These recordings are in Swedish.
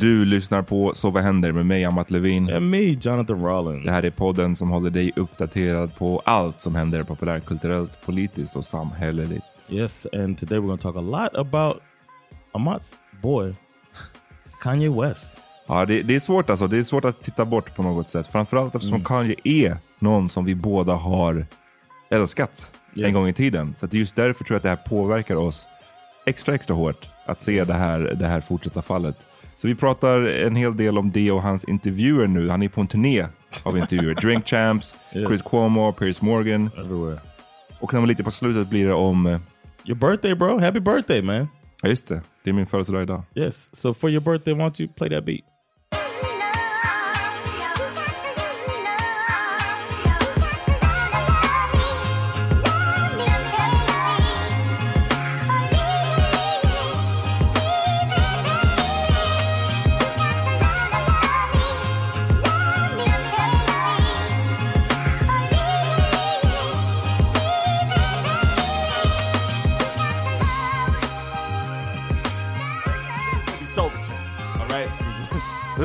Du lyssnar på Så vad händer med mig, Amat Levin. And me, Jonathan Rollins. Det här är podden som håller dig uppdaterad på allt som händer populärkulturellt, politiskt och samhälleligt. Yes, and today we're going to talk a lot about Amat's boy, Kanye West. Ja, det, det är svårt alltså. Det är svårt att titta bort på något sätt. Framförallt eftersom Kanye är någon som vi båda har älskat en Yes. gång i tiden. Så just därför tror jag att det här påverkar oss extra, extra hårt att se det här, det här fortsätta fallet. Så vi pratar en hel del om det och hans intervjuer nu. Han är på en turné av intervjuer. Drink Champs, Yes. Chris Cuomo, Piers Morgan. Everywhere. Och sen lite på slutet blir det om... eh, Your birthday, bro. Happy birthday, man. Ja, just det. Det är min födelsedag idag. Yes. So for your birthday, why don't you play that beat?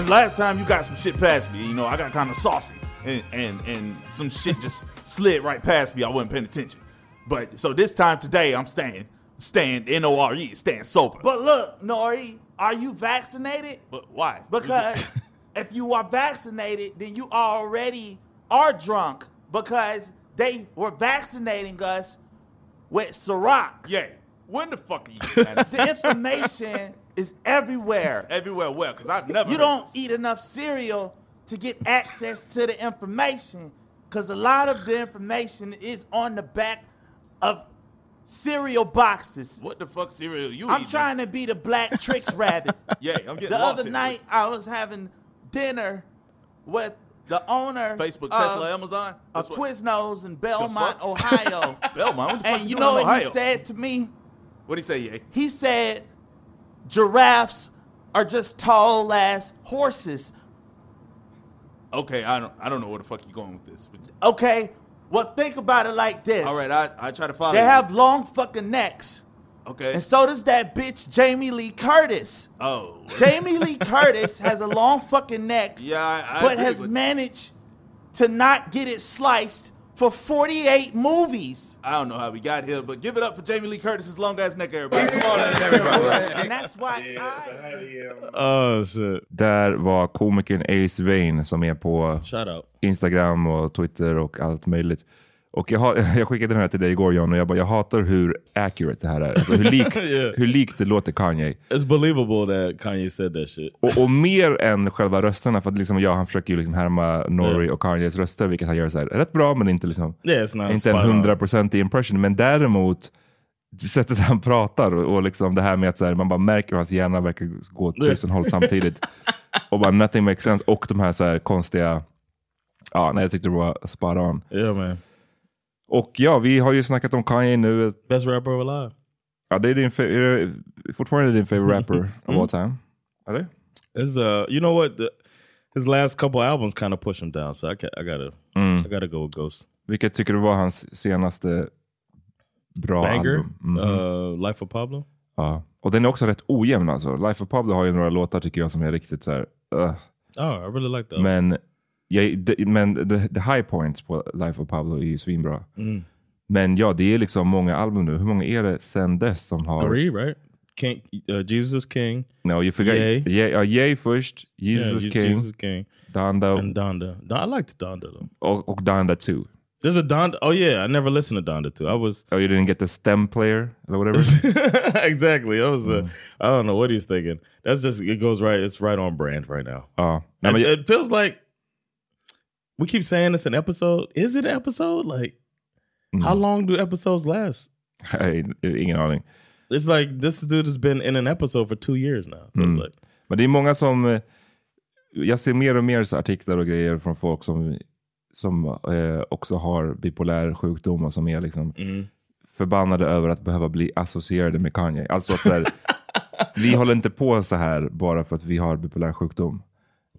The last time you got some shit past me. You know, I got kind of saucy, and and and some shit just slid right past me. I wasn't paying attention. But so this time today, I'm staying, staying N O R E, staying sober. But look, Nori, are you vaccinated? But why? Because if you are vaccinated, then you already are drunk because they were vaccinating us with Ciroc. Yeah. When the fuck are you? the information is everywhere. Everywhere, well, because I've never. You don't eat enough cereal to get access to the information, because a lot of the information is on the back of cereal boxes. What the fuck cereal you I'm eating? trying to be the black Tricks rabbit. Yeah, I'm getting The lost other here. night, I was having dinner with the owner Facebook, of Tesla, Amazon. a That's what- Quiznos in Belmont. Ohio. Belmont. What the fuck and you know what he said to me? What he say, yeah? He said giraffes are just tall ass horses. Okay, I don't I don't know where the fuck you going with this. Okay, well think about it like this. all right, I I try to follow. they you. have long fucking necks, okay. and so does that bitch Jamie Lee Curtis. oh, Jamie Lee Curtis has a long fucking neck, yeah, I, I but has managed to not get it sliced for 48 movies. I don't know how we got here, but give it up for Jamie Lee Curtis's long ass neck, everybody. Come on, everybody. And that's why I Oh shit! Där var komikern Ace Vane som är på Shout out. Instagram och Twitter och allt möjligt. Och jag, har, jag skickade den här till dig igår John och jag bara, jag hatar hur accurate det här är. Alltså hur likt, Yeah. hur likt det låter Kanye. It's believable that Kanye said that shit. Och, och mer än själva rösterna, för att liksom, ja, han försöker ju liksom härma Nori och Kanyes röster, vilket han gör så här, rätt bra, men inte, liksom, Yeah, inte en hundraprocentig impression. Men däremot, sättet han pratar och, och liksom det här med att här, man bara märker hur hans hjärna verkar gå tusen håll samtidigt. och bara nothing makes sense. Och de här, så här konstiga, ja, nej, jag tyckte det var spot on. Yeah, man. Och ja, vi har ju snackat om Kanye nu. Best rapper alive. Ja, det är din, är det fortfarande din favorite rapper of all time? Eller? It's uh, you know what? The, his last couple albums kind of push him down, so I ca I gotta, I gotta go with Ghost. Vilket tycker du var hans senaste bra Banger, album? Mhm. uh, Life of Pablo. ja. Och den är också rätt ojämn alltså. Life of Pablo har ju några låtar tycker jag som är riktigt så här. uh. Oh, I really like that. Men, jag, de, men the, the high points på Life of Pablo är ju svinbra. Mm. Men ja, det är liksom många album nu. Hur många är det sen dess som har... Three, right? King, uh, Jesus King. No, you forgot. Yay. Ye, ja, Yay först, Jesus yeah, King, Jesus King. Donda And Donda. Don- I liked Donda though. och, och Donda 2. There's a Donda. Oh yeah, I never listened to Donda too. I was Oh, you didn't get the stem player or whatever? exactly. I was. Mm. Uh, I don't know what he's thinking. That's just it goes right. It's right on brand right now. ja. Nej, It, men, jag- it feels like we keep saying it's an episode. Is it an episode? Like, how Mm. long do episodes last? nej, ingen aning. It's like this dude has been in an episode for two years now. Mm. like. Men det är många som, eh, jag ser mer och mer artiklar och grejer från folk som, som eh, också har bipolär sjukdom och som är liksom Mm. förbannade över att behöva bli associerade med Kanye. Alltså att så här, vi håller inte på så här bara för att vi har bipolär sjukdom.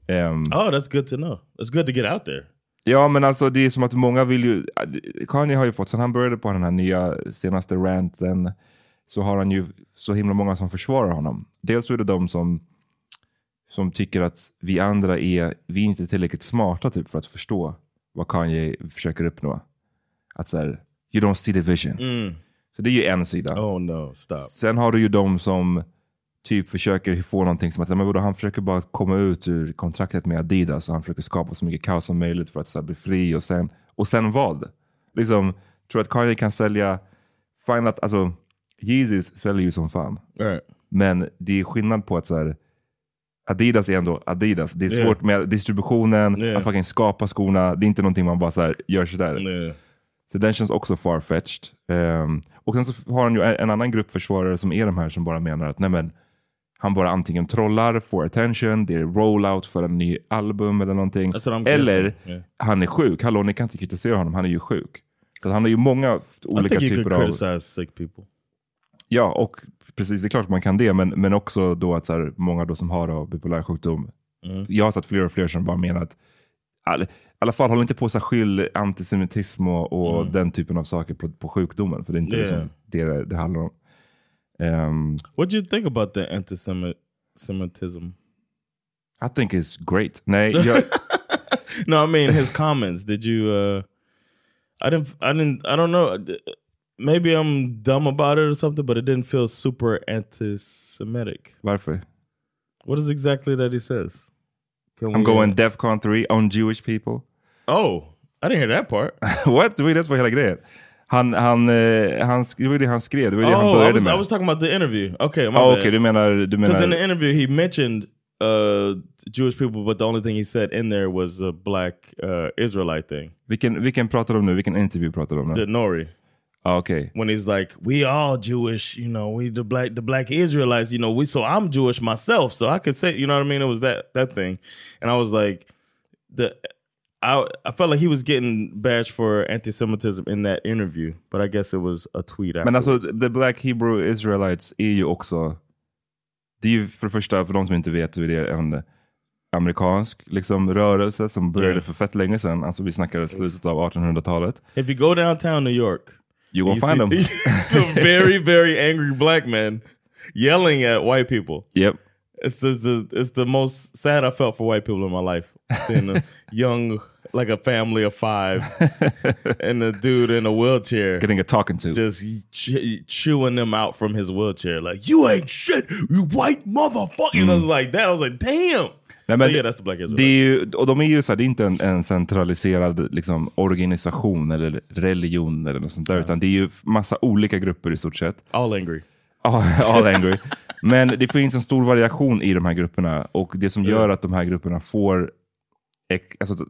Ehm, Oh, that's good to know. It's good to get out there. Ja, men alltså det är som att många vill ju... Kanye har ju fått, sen han började på den här nya senaste ranten, så har han ju så himla många som försvarar honom. Dels så är det de som, som tycker att vi andra är, vi är inte tillräckligt smarta typ för att förstå vad Kanye försöker uppnå. Att så här, you don't see the vision. Mm. Så det är ju en sida. Oh no, stop. Sen har du ju de som typ försöker få någonting som att men vadå, han försöker bara komma ut ur kontraktet med Adidas och han försöker skapa så mycket kaos som möjligt för att så här, bli fri och sen, och sen vad? Liksom, tror att Kanye kan sälja, fine att, alltså Yeezys säljer ju som fan. Right. Men det är skillnad på att så här, Adidas är ändå Adidas. Det är Yeah. svårt med distributionen, Yeah. att fucking skapa skorna. Det är inte någonting man bara så här, gör sådär. Yeah. Så den känns också farfetched. Um, och sen så har han ju en, annan grupp försvarare som är de här som bara menar att nej men, han bara antingen trollar, får attention, det är rollout för en ny album eller någonting. I'm Eller yeah. han är sjuk. Hallå, ni kan inte kritisera honom, han är ju sjuk. Så han har ju många olika typer av... sick people. Ja, och precis, det är klart man kan det, men, men också då att så här, många då som har då bipolär sjukdom. Mm. Jag har sett fler och fler som bara menar att all, i alla fall håll inte på så skyll antisemitism och, och Mm. den typen av saker på, på sjukdomen, för det är inte Yeah. liksom det det handlar om. Um, What do you think about the anti-Semitism? I think it's great. No, I mean his comments. Did you? uh I didn't. I didn't. I don't know. Maybe I'm dumb about it or something, but it didn't feel super anti-Semitic. varför? What is exactly that he says? Can I'm we, going uh, Defcon 3 on Jewish people. oh, I didn't hear that part. What? Var ju det som var hela grejen. Han, han, eh, han, det var det han skrev, det var det han oh, I började was, med. I was talking about the interview. Okay, my bad. Okej, du menar... Du Because in the menar interview he mentioned uh Jewish people, but the only thing he said in there was a black uh Israelite thing. vilken, vilken pratar du om nu? Vilken intervju pratar du om nu? The Nori. Ah, Okej. when he's like, "We all Jewish, you know, we the black the black Israelites, you know, we so I'm Jewish myself, so I could say, you know what I mean? It was that that thing, and I was like, the I I felt like he was getting bashed for anti-Semitism in that interview, but I guess it was a tweet. Men alltså. The Black Hebrew Israelites är ju också... Det är ju för det första, för de som inte vet, är det en amerikansk liksom, rörelse som började Yeah. för fett länge sedan. Alltså vi snackar slutet av 1800-talet. if you go downtown New York, You you find them. some very very angry black men yelling at white people. Yep. It's the, the it's the most sad I felt for white people in my life. Seeing a young like a family of five and a dude in a wheelchair Getting a talking to. just ch- chewing them out from his wheelchair like you ain't shit you white motherfucker and I was like that I was like damn Nej, so men yeah that's the black Israel det är ju, och de är ju så här, det är inte en, en centraliserad liksom, organisation eller religion eller något sånt där, utan det är ju massa olika grupper i stort sett. all angry All, all angry. Men det finns en stor variation i de här grupperna och det som gör att de här grupperna får, alltså,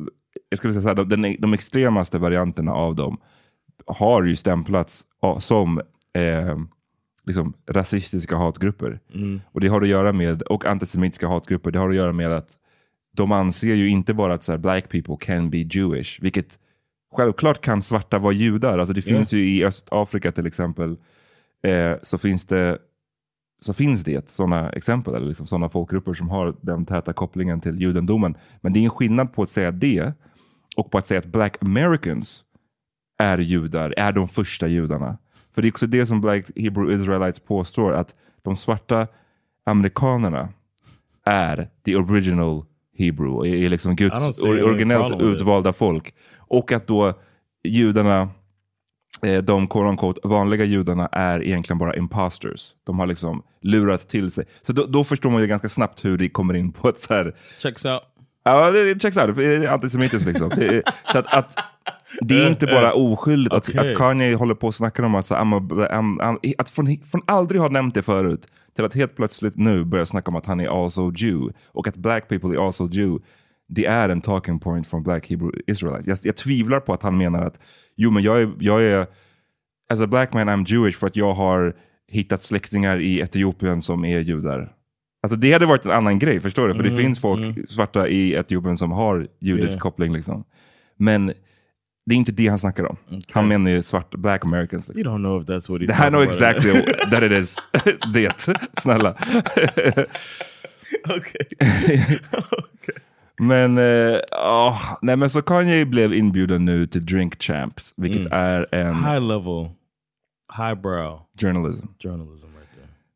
jag skulle säga så här, de, de extremaste varianterna av dem har ju stämplats som eh, liksom, rasistiska hatgrupper. Och det har att göra med, och antisemitiska hatgrupper, det har att göra med att de anser ju inte bara att så här, black people can be Jewish, vilket självklart kan svarta vara judar. Alltså det finns ju i Östafrika till exempel, eh, så finns det så finns det sådana exempel, eller liksom sådana folkgrupper som har den täta kopplingen till judendomen. Men det är en skillnad på att säga det och på att säga att black americans är judar, är de första judarna. För det är också det som Black Hebrew Israelites påstår, att de svarta amerikanerna är the original Hebrew, är liksom Guds originellt utvalda folk. Och att då judarna eh, de quote unquote, vanliga judarna är egentligen bara imposters. De har liksom lurat till sig. Så då, då förstår man ju ganska snabbt hur det kommer in på ett så här... checks out Ja, det checks out. Det är antisemitiskt liksom. Det är, så att, att det är inte bara oskyldigt att, att Kanye håller på och snackar om att, så, I'm a, I'm, I'm, att från, från aldrig ha nämnt det förut till att helt plötsligt nu börja snacka om att han är also Jew och att black people är also Jew. Det är en talking point från Black Hebrew Israelites. Jag, jag tvivlar på att han menar att jo, men jag är, jag är as a black man I'm Jewish för att jag har hittat släktingar i Etiopien som är judar. Alltså det hade varit en annan grej, förstår du? För det finns folk svarta i Etiopien som har judisk Yeah. koppling. Liksom. Men det är inte det han snackar om. Han menar ju svart, black americans. Liksom. you don't know if that's what he's I talking know about. exactly that it is. det, snälla. okay Men, eh, åh, nej, men så Kanye blev inbjuden nu till Drink Champs, vilket Mm. är en high level highbrow journalism. journalism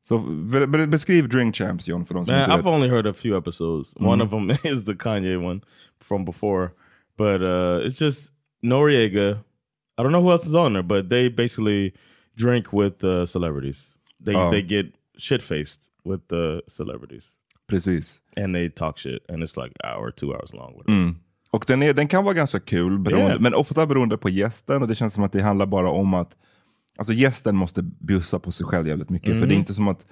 Så be- be- beskriv Drink Champs John för de som Man, inte I've vet. only heard a few episodes. One of them is the Kanye one from before, but uh, it's just Noriega. I don't know who else is on there, but they basically drink with uh, celebrities. They Oh. they get shit faced with the celebrities, Precis. and they talk shit, and it's like hour, two hours long. Whatever. Mm. Och den, är, den kan vara ganska kul, beroende, Yeah. men ofta beroende på gästen. Och det känns som att det handlar bara om att alltså gästen måste bjussa på sig själv jävligt mycket. För det är inte som att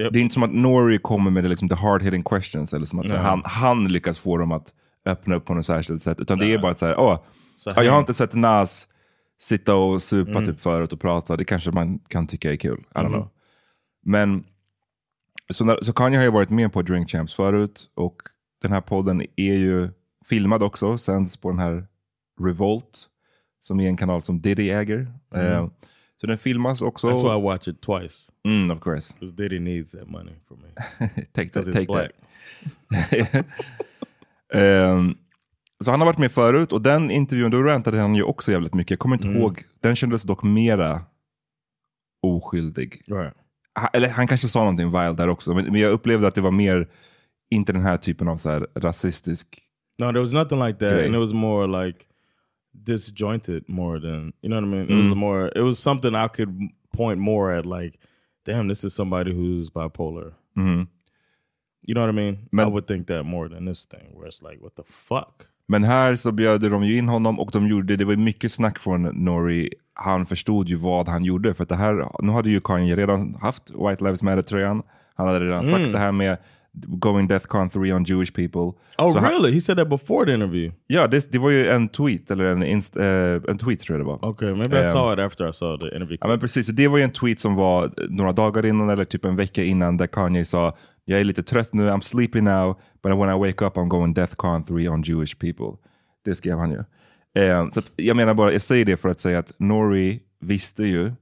Yep. det är inte som att Nori kommer med det, liksom, the hard hitting questions. Eller som att så, här, han, han lyckas få dem att öppna upp på något särskilt sätt. Utan det är bara att säga, åh, Så ja, jag har inte sett Nas sitta och supa typ förut och prata. Det kanske man kan tycka är kul. I don't know. Men så, när, så Kanye har ju varit med på Drink Champs förut och den här podden är ju filmad också, sänds på den här Revolt, som är en kanal som Diddy äger. Eh, så den filmas också. That's why I watch it twice Mm, of course. because Diddy needs that money from me take that, take black. that. Ehm, så han har varit med förut och den intervjun, då rantade han ju också jävligt mycket. Jag kommer inte Mm. ihåg, den kändes dock mera oskyldig. Right. Ha- Eller han kanske sa någonting wild där också, men, men jag upplevde att det var mer, inte den här typen av så här rasistisk No, there was nothing like that, Great. and it was more like disjointed more than you know what I mean. It Mm. was more. It was something I could point more at, like, damn, this is somebody who's bipolar. Mhm. You know what I mean? Men- I would think that more than this thing, where it's like, what the fuck? Men här så bjöd de ju in honom och de gjorde, det var mycket snack från Nori. Han förstod ju vad han gjorde. För det här, nu hade ju Kanye redan haft White Lives Matter-tröjan. Han hade redan sagt det här med going Deathcon 3 on Jewish people. Oh han- really? He said that before the interview. Ja, det, det var ju en tweet, eller en, inst, eh, en tweet tror jag det var. Okay, maybe I Ehm, saw it after I saw the interview. Ja men precis, så det var ju en tweet som var några dagar innan eller typ en vecka innan där Kanye sa jag är lite trött nu, I'm sleepy now, but when I wake up I'm going Deathcon 3 on Jewish people. Det skrev han ju. Eh, så att, jag menar bara, jag säger det för att säga att Nori visste ju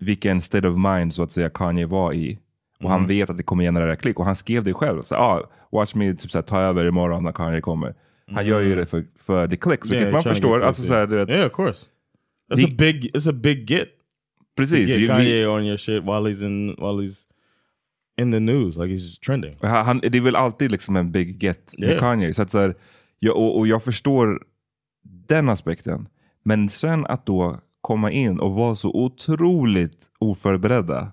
vilken state of mind så att säga Kanye var i. Och han vet att det kommer generera klick och han skrev det själv. Så, ah, watch me typ, så här, ta över imorgon när Kanye kommer. Han gör ju det för, för the clicks, vilket Yeah, man förstår. get Alltså, så här, yeah. du vet, Yeah, of course. That's The- a big. It's a big get. precis. Get ju- Kanye on your shit while he's in while he's in the news, like he's trending. Han, det är väl alltid liksom en big get med Yeah. Kanye. Så att så här, jag, och, och jag förstår den aspekten. Men sen att då komma in och vara så otroligt oförberedda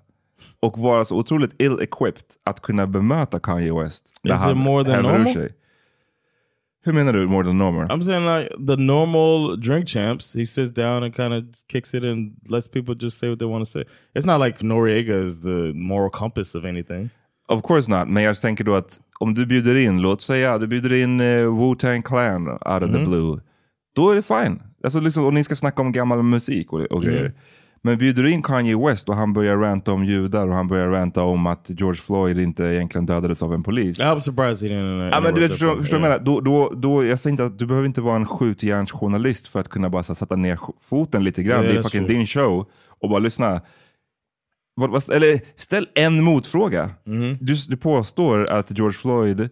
och vara så otroligt ill-equipped att kunna bemöta Kanye West. Is it more than normal? sig. Hur menar du more than normal? I'm saying like the normal drink champs, he sits down and kind of kicks it and lets people just say what they want to say. It's not like Noriega is the moral compass of anything. Of course not, men jag tänker då att om du bjuder in, låt säga du bjuder in uh, Wu-Tang Clan out of Mm. the blue. Då är det fine. Alltså liksom, och ni ska snacka om gammal musik och, och grejer. Mm. Men bjuder du in Kanye West och han börjar ranta om judar och han börjar ranta om att George Floyd inte egentligen dödades av en polis. I was surprised he didn't. uh, Ja, men du vet, förstår, förstår menar? Då, då, då, jag säger inte att du behöver inte vara en skjutjärnsjournalist för att kunna bara här, sätta ner foten lite grann. Yeah, det är fucking true. din show. Och bara lyssna. Vad, vad, eller ställ en motfråga. Mm-hmm. Du, du påstår att George Floyd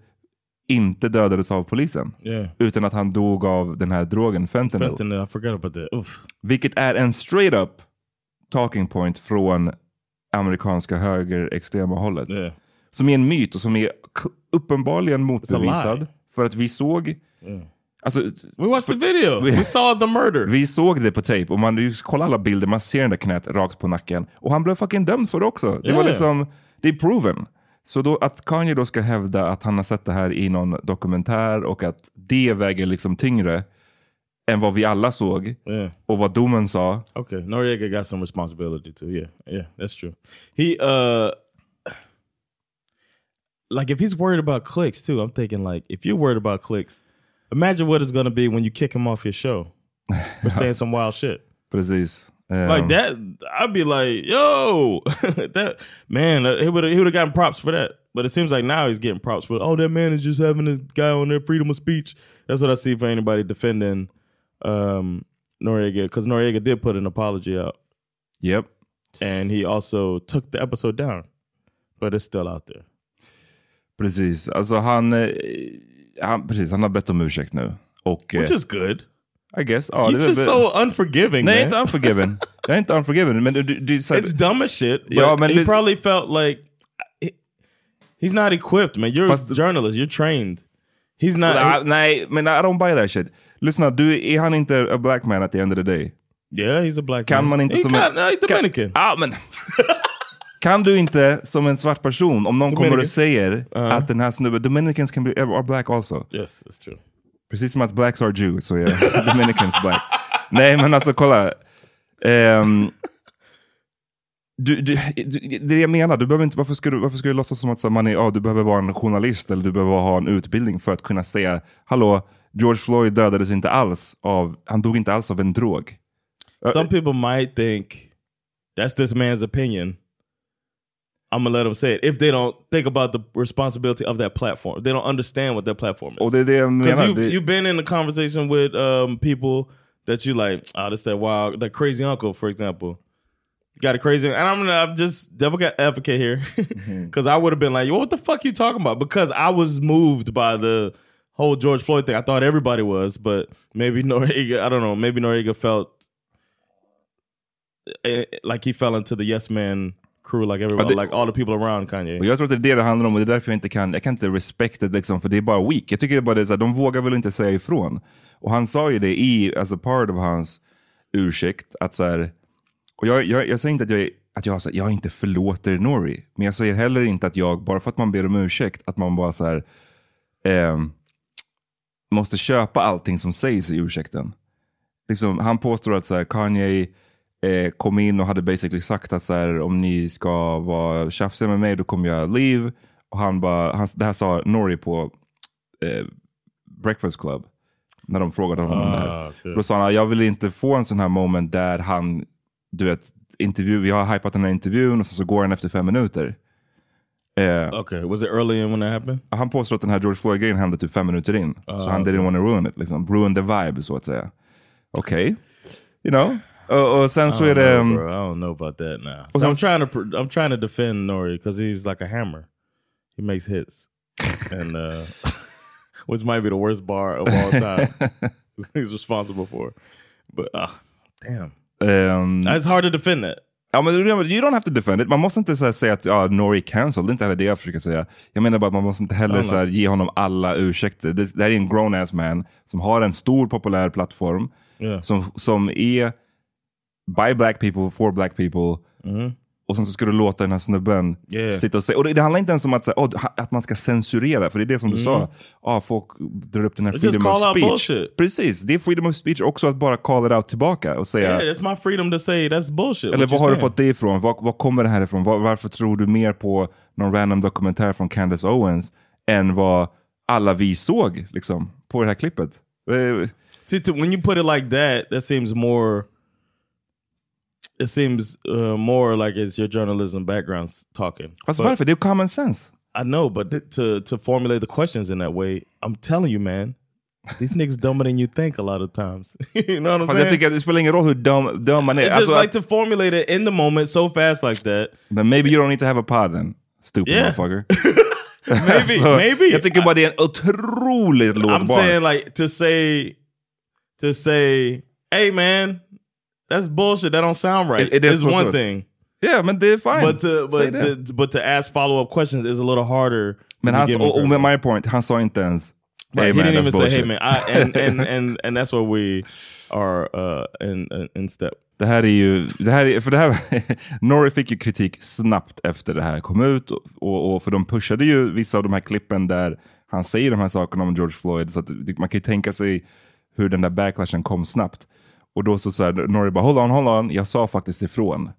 inte dödades av polisen. Yeah. Utan att han dog av den här drogen fentanyl. Fentanyl, I forgot about that. Oof. Vilket är en straight up talking point från amerikanska högerextrema hållet. Yeah. Som är en myt och som är uppenbarligen motbevisad. För att vi såg... Alltså, We watched the video. We- saw the murder. vi såg det på tape och man kollar alla bilder, man ser den där knät rakt på nacken. Och han blev fucking dömd för det också. Det var Yeah. liksom, det är proven. Så då, att Kanye då ska hävda att han har sett det här i någon dokumentär och att det väger liksom tyngre än vad vi alla såg Yeah. och vad domen sa. Okay, Noriega got some responsibility too. Yeah, yeah, that's true. He uh like if he's worried about clicks too, I'm thinking like if you're worried about clicks, imagine what it's gonna be when you kick him off your show for saying some wild shit. Precis. Um, Like that, I'd be like, "Yo, that man, he would he would have gotten props for that." But it seems like now he's getting props for, "Oh, that man is just having this guy on their freedom of speech." That's what I see for anybody defending um, Noriega because Noriega did put an apology out, Yep. and he also took the episode down, but it's still out there. Precis. Alltså han, eh, han, precis, han har bett om ursäkt nu. Och, Which eh, is good. I guess. Ja, You're just so unforgiving, Nej, man. inte unforgiven. jag är inte unforgiven. Men du, du, så it's dumb as shit. But Ja, men he probably felt like he's not equipped, man. You're Fast- a journalist. You're trained. He's not. Ah, nej, men I don't buy that shit. Lyssna, du, är han inte a black man at the end of the day? yeah, he's a black Kan man. man inte He som got, en- no, he's kan- Dominican. Ja, men... kan du inte som en svart person, om någon kommer Dominican. och säger Uh-huh. att den här snubben, Dominicans can be are black also. yes, that's true. Precis som att blacks are Jews, så är Dominicans black. Nej, men alltså kolla. Ehm, du, du, du, det är det jag menar, du behöver inte, varför, ska du, varför ska du låtsas som att så, man är, ja, du behöver vara en journalist eller du behöver ha en utbildning för att kunna säga, hallå, George Floyd dödades inte alls av, han dog inte alls av en drog. Some people might think that's this man's opinion. I'm gonna let them say it if they don't think about the responsibility of that platform. They don't understand what that platform is. Och det är det jag menar. you've, you've been in a conversation with um, people that you like, oh, this that wild, that crazy uncle, for example. Got a crazy, and I'm gonna I'm just devil advocate here, because I would have been like, what the fuck you talking about? Because I was moved by the whole George Floyd thing. I thought everybody was, but maybe Noriega, I don't know, maybe Noriega felt eh, like he fell into the yes man crew, like everybody, det- like all the people around Kanye. och jag tror att det är det det handlar om och det är därför jag inte kan, jag kan inte respecta det liksom, för det är bara weak. Jag tycker det är bara det, så här, de vågar väl inte säga ifrån. Och han sa ju det i, as a part of hans ursäkt, att så här, och jag, jag, jag säger inte att jag, att jag, så här, jag inte förlåter Nori, men jag säger heller inte att jag, bara för att man ber om ursäkt, att man bara så här, ehm, måste köpa allting som sägs i ursäkten. Liksom, han påstår att så här, Kanye eh, kom in och hade basically sagt att så här, om ni ska vara tjafsiga med mig då kommer jag leave. Och han bara, han, det här sa Nori på eh, Breakfast Club. När de frågade honom om det här. Ah. Då sa han, jag vill inte få en sån här moment där han, du vet, intervju, vi har hypat den här intervjun och så, så går han efter fem minuter. Eh, Okay, was it early in when that happened? han påstår att den här George Floyd-grejen hände typ fem minuter in. så Ah, han didn't want to ruin it, liksom. ruin the vibe så att säga. Okej, you know. Och, och sen så I är don't det... know, um, bro. I don't know about that now. So I'm trying to I'm trying to defend Nori because he's like a hammer. He makes hits, and uh, which might be the worst bar of all time. he's responsible for. But uh, damn, um, it's hard to defend that. Ja, men you don't have to defend it. Man måste inte så säga att ja, Nori cancelled. Det är inte heller det jag försöker säga. Jag menar bara att man måste inte heller så ge honom alla ursäkter. Det, det här är en grown ass man som har en stor populär plattform. Yeah. Som, som är by black people, for black people. Och sen så ska du låta den här snubben Yeah. sitta och säga. Och det, det handlar inte ens om att, så åh, att man ska censurera. För det är det som du sa. Ah, folk drar upp den här freedom of speech. bullshit. Precis, det är freedom of speech också att bara call it out tillbaka och säga Yeah, it's my freedom to say that's bullshit. eller var you're har du saying. fått det ifrån? Var, var kommer det här ifrån? Var, varför tror du mer på någon random dokumentär från Candace Owens än vad alla vi såg liksom, på det här klippet? Eh, See, to, when you put it like that, that seems more. It seems uh, more like it's your journalism background talking. Fast But- varför? Det är common sense. I know, but to to formulate the questions in that way, I'm telling you, man, these niggas dumber than you think a lot of times. you know what I'm saying? det spelar ingen roll hur dum, dum man är. it's just like to formulate it in the moment so fast like that. But maybe you don't need to have a pod then. Stupid Yeah. motherfucker. Maybe, Så maybe. Jag tycker bara det är en otroligt låg I'm bar. saying like to say, to say, hey man, that's bullshit. That don't sound right. It- it is one sure. thing. yeah, men det är fine. But to but to, but to ask follow up questions is a little harder. men han, och credit. med my point, han sa inte ens Right, hey he man, didn't even bullshit. say, "Hey man," I, and and and and that's where we are uh, in in step. Det här är ju, det här är, för det här, Norrie fick ju kritik snabbt efter det här kom ut. Och, och, och för de pushade ju vissa av de här klippen där han säger de här sakerna om George Floyd. Så att man kan ju tänka sig hur den där backlashen kom snabbt. Och då så sa Norrie bara, hold on, hold on, jag sa faktiskt ifrån.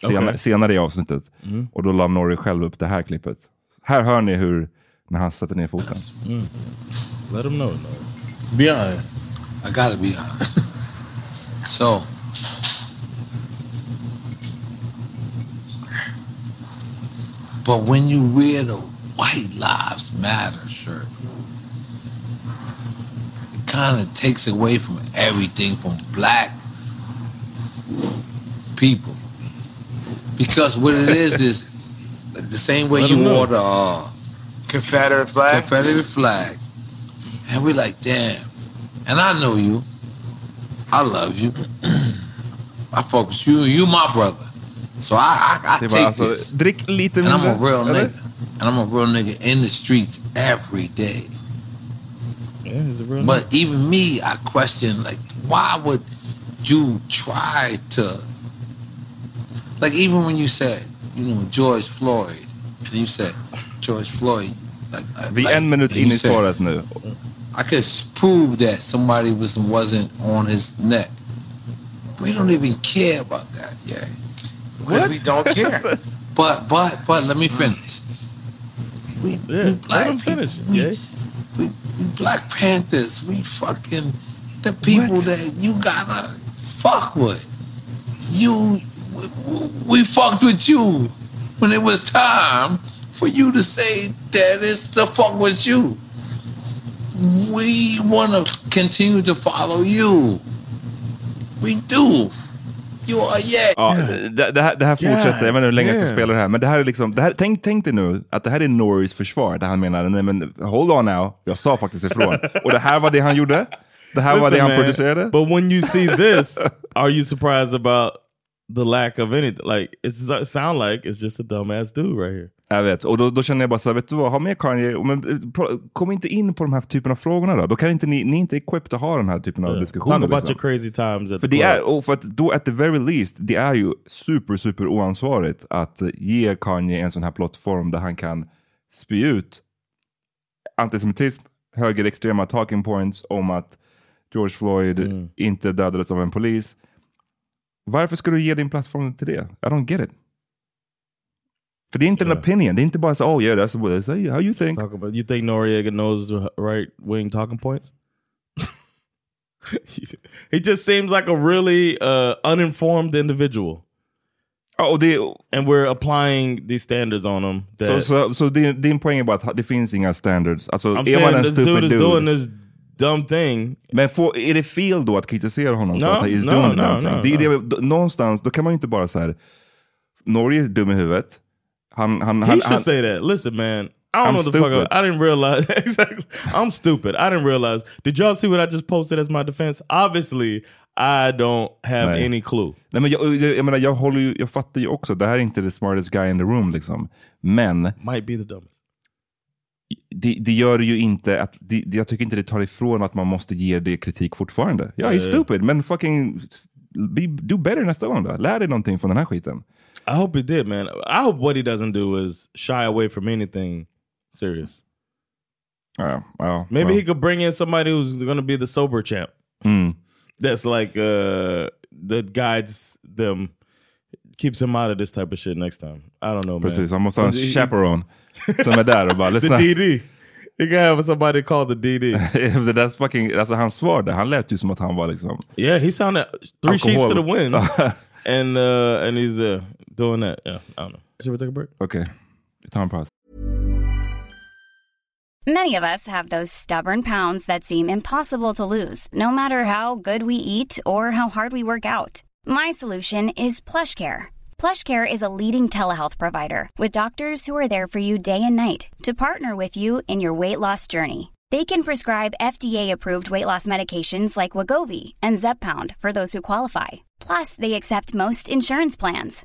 Senare, Okej. senare i avsnittet. Och då la Norrie själv upp det här klippet. Här hör ni hur, när han sätter ner foten. Let them know. No. Be honest. I gotta be honest. so, but when you wear the White Lives Matter shirt, kind of takes away from everything from black people. Because what it is is the same way Let you 'em wore the uh, Confederate flag. Confederate flag. And we're like, damn. And I know you. I love you. I fuck with you. You my brother. So I I, I take var alltså, this. drick lite And I'm a real nigga. And I'm a real nigga in the streets every day. Yeah, he's a real. But even me, I question like, why would you try to? Like even when you said, you know, George Floyd, and you said George Floyd, like Vi är like, en minut in i said, svaret nu. I could prove that somebody was wasn't on his neck. We don't even care about that, yeah. Because we don't care. But but but let me finish. We, Yeah, we let black him finish, people, we, yeah. Black Panthers. We fucking the people that you gotta fuck with. You we, we fucked with you when it was time for you to say that it's the fuck with you. We want to continue to follow you. We do. Are yet. Ja, det, det, här, det här fortsätter, jag vet inte hur länge jag ska Yeah. spela det här, men det här är liksom, det här, tänk, tänk dig nu att det här är Norris försvar, där han menar, nej men hold on now, jag sa faktiskt ifrån. Och det här var det han gjorde, det här var det Listen, han man, producerade. But when you see this, are you surprised about the lack of anything? Like it sound like it's just a dumbass dude right here. Jag vet, och då, då känner jag bara så här, vet du vad, ha med Kanye, men, eh, kom inte in på de här typen av frågorna då. Då kan inte ni, ni är inte equipped att ha den här typen av Yeah. diskussioner. Talk about liksom. your crazy times at För the är, och för att då at the very least, det är ju super, super oansvarigt att ge Kanye en sån här plattform där han kan spy ut antisemitism, högerextrema talking points om att George Floyd Mm. inte dödades av en polis. Varför ska du ge din plattform till det? I don't get it. För det är inte en opinion, det är inte bara så oh yeah that's what they say, how you think. Talk about, you think Noriega knows the right wing talking points? he just seems like a really uh, uninformed individual. Oh, det, and we're applying these standards on him. Så, that- så, så din, din poäng är bara att det finns inga standards. Alltså, I'm är saying man en this stupid dude is dude, doing this dumb thing. Men får, är det fel då att kritisera honom för No, att han is no, doing no, no, thing? Det är det, någonstans, då kan man ju inte bara säga Norge är dum i huvudet. Han, han, He han, should han, say that. Listen, man. I don't I'm know the fuck. stupid. I, I didn't realize exactly. I'm stupid. I didn't realize. Did y'all see what I just posted as my defense? Obviously, I don't have Nej. any clue. Nej, men jag, jag, jag, menar, jag, håller ju, jag fattar ju också, det här är inte the smartest guy in the room. Liksom. Men Might be the dumbest. det, det gör ju inte att, det, jag tycker inte det tar ifrån att man måste ge det kritik fortfarande. Ja, Ja, he's ja. stupid, men fucking be, do better nästa gång då. Lär dig någonting från den här skiten. I hope he did, man. I hope what he doesn't do is shy away from anything serious. Ja, well, Maybe well. he could bring in somebody who's going to be the sober champ. Mm. That's like uh that guides them, keeps him out of this type of shit next time. I don't know, man. Precis, han måste ha en He- he- chaperone som är där och bara the. DD. He can have somebody called the DD. det där fucking, alltså hans svar där, han lät ju som att han var liksom... Yeah, he sounded three sheets to the wind, and uh and he's uh doing that. Yeah, I don't know. Should we take a break? Okay. vi tar en. Many of us have those stubborn pounds that seem impossible to lose, no matter how good we eat or how hard we work out. My solution is PlushCare. PlushCare is a leading telehealth provider with doctors who are there for you day and night to partner with you in your weight loss journey. They can prescribe FDA-approved weight loss medications like Wagovi and Zepbound for those who qualify. Plus, they accept most insurance plans.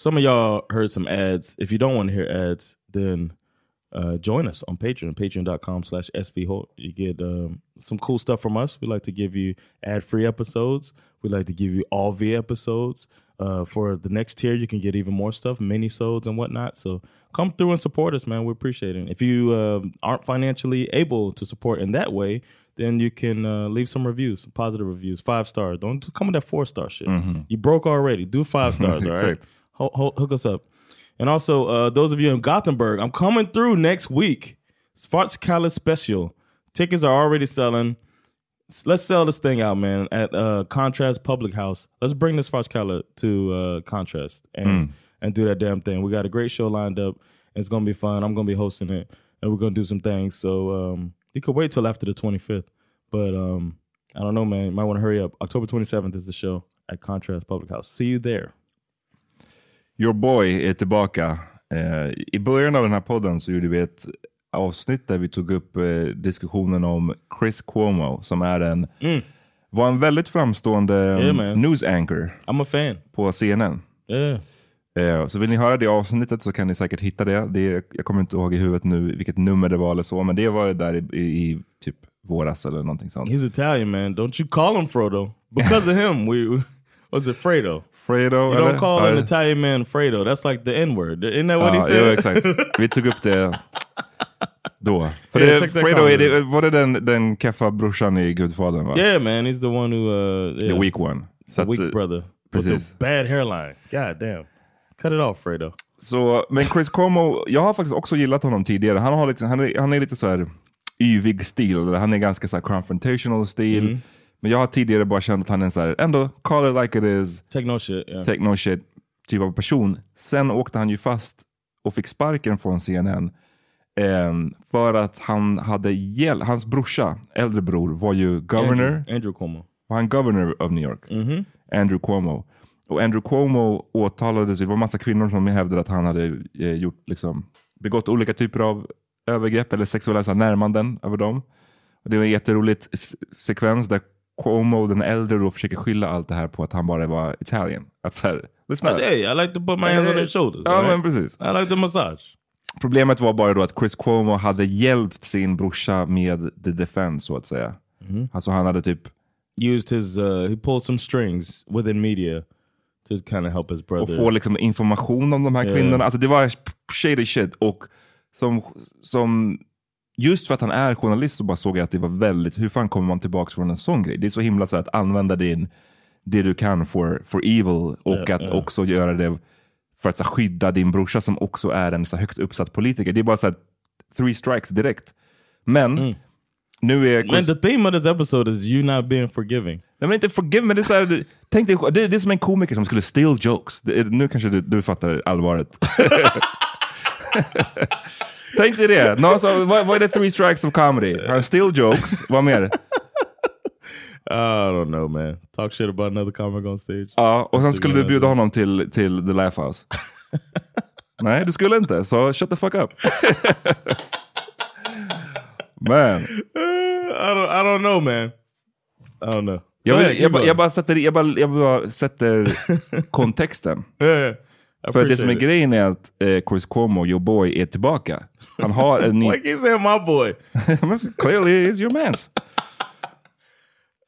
Some of y'all heard some ads. If you don't want to hear ads, then uh, join us on Patreon, patreon.com slash svholt. You get um, some cool stuff from us. We like to give you ad-free episodes. We like to give you all V episodes. Uh, for the next tier, you can get even more stuff, mini-sodes and whatnot. So come through and support us, man. We appreciate it. If you um, aren't financially able to support in that way, then you can uh, leave some reviews, some positive reviews, five stars. Don't come with that four star shit. Mhm. You broke already. Do five stars, all right? Exact. Ho- ho- hook us up. And also, uh, those of you in Gothenburg, I'm coming through next week. Svartskalle special. Tickets are already selling. Let's sell this thing out, man, at uh, Contrast Public House. Let's bring this Svartskalle to uh, Contrast and, Mm. and do that damn thing. We got a great show lined up. It's going to be fun. I'm going to be hosting it, and we're going to do some things. So um, you could wait till after the 25th. But um, I don't know, man. You might want to hurry up. October 27th is the show at Contrast Public House. See you there. Your boy är tillbaka. Eh, I början av den här podden så gjorde vi ett avsnitt där vi tog upp eh, diskussionen om Chris Cuomo som är en, var en väldigt framstående Mm. Yeah, news anchor I'm a fan. på CNN. Yeah. Eh, Så vill ni höra det avsnittet så kan ni säkert hitta det. det jag kommer inte ihåg i huvudet nu vilket nummer det var eller så, men det var där i, i, i typ våras eller någonting sånt. He's Italian, man. Don't you call him Frodo. Because of him, we was it Fredo? Fredo, You don't call Ja, an Italian man Fredo. That's like the N-word. Isn't that what he Ja, said? jo, exakt. Vi tog upp det då. För Yeah, det, Fredo, är det, var det den, den keffa brorsan i Gudfadern? Va? Yeah, man. He's the one who... Uh, The yeah. weak one. Så The weak eh, brother. With Precis. the bad hairline. God damn. Cut it off Fredo. Så, men Chris Cuomo, jag har faktiskt också gillat honom tidigare. Han, har liksom, han, är, han är lite så här yvig stil, han är ganska så här confrontational stil. Mm. Men jag har tidigare bara känt att han är en så här, ändå call it like it is, Take no shit. Yeah. take no shit typ av person. Sen åkte han ju fast och fick sparken från CNN ehm, för att han hade hjälpt, hans brorsa, äldre bror, var ju governor. Andrew, Andrew Cuomo. Var han governor of New York? Mhm. Andrew Cuomo. Och Andrew Cuomo åtalades, det var massa kvinnor som hävdade att han hade eh, gjort, liksom, begått olika typer av övergrepp eller sexuella närmanden över dem. Och det var en jätteroligt s- sekvens där Cuomo, den äldre, då försöker skylla allt det här på att han bara var Italian. Att så här, lyssna. Hey, I like to put my hands on their shoulders. Ja, right? men precis. I like the massage. Problemet var bara då att Chris Cuomo hade hjälpt sin brorsa med the defense så att säga. Mhm. Alltså han hade typ Used his, uh, he pulled some strings within media to kind of help his brother. och få liksom information om de här Ja. kvinnorna. Alltså det var shady shit. Och som, som, just för att han är journalist så bara såg jag att det var väldigt, hur fan kommer man tillbaka från en sån grej? Det är så himla så att använda din, det du kan for, for evil och Ja, att ja. också göra det för att så, här, skydda din brorsa som också är en så här, högt uppsatt politiker. Det är bara så här, three strikes direkt. Men nu är... Man, the theme of this episode is you not being forgiving. Nej men inte forgive, men det är, så här, tänk dig, det, det är som en komiker som skulle steal jokes. Det, nu kanske du, du fattar allvaret. tänk dig det. No, så, vad, vad är det three strikes of comedy? Han steal jokes, vad mer? I don't know man. Talk shit about another comic on stage. Ja, och sen skulle du bjuda honom till, till the laugh house. Nej, du skulle inte. Så shut the fuck up. Man. I don't, I don't know man. I don't know. Jag, vill, ahead, jag, bara, jag, bara sätter, jag, bara, jag bara sätter kontexten. Yeah, yeah. För det som är grejen är att eh, Chris Cuomo, your boy, är tillbaka. Han har en ny... Why keep saying my boy? Clearly is your mans.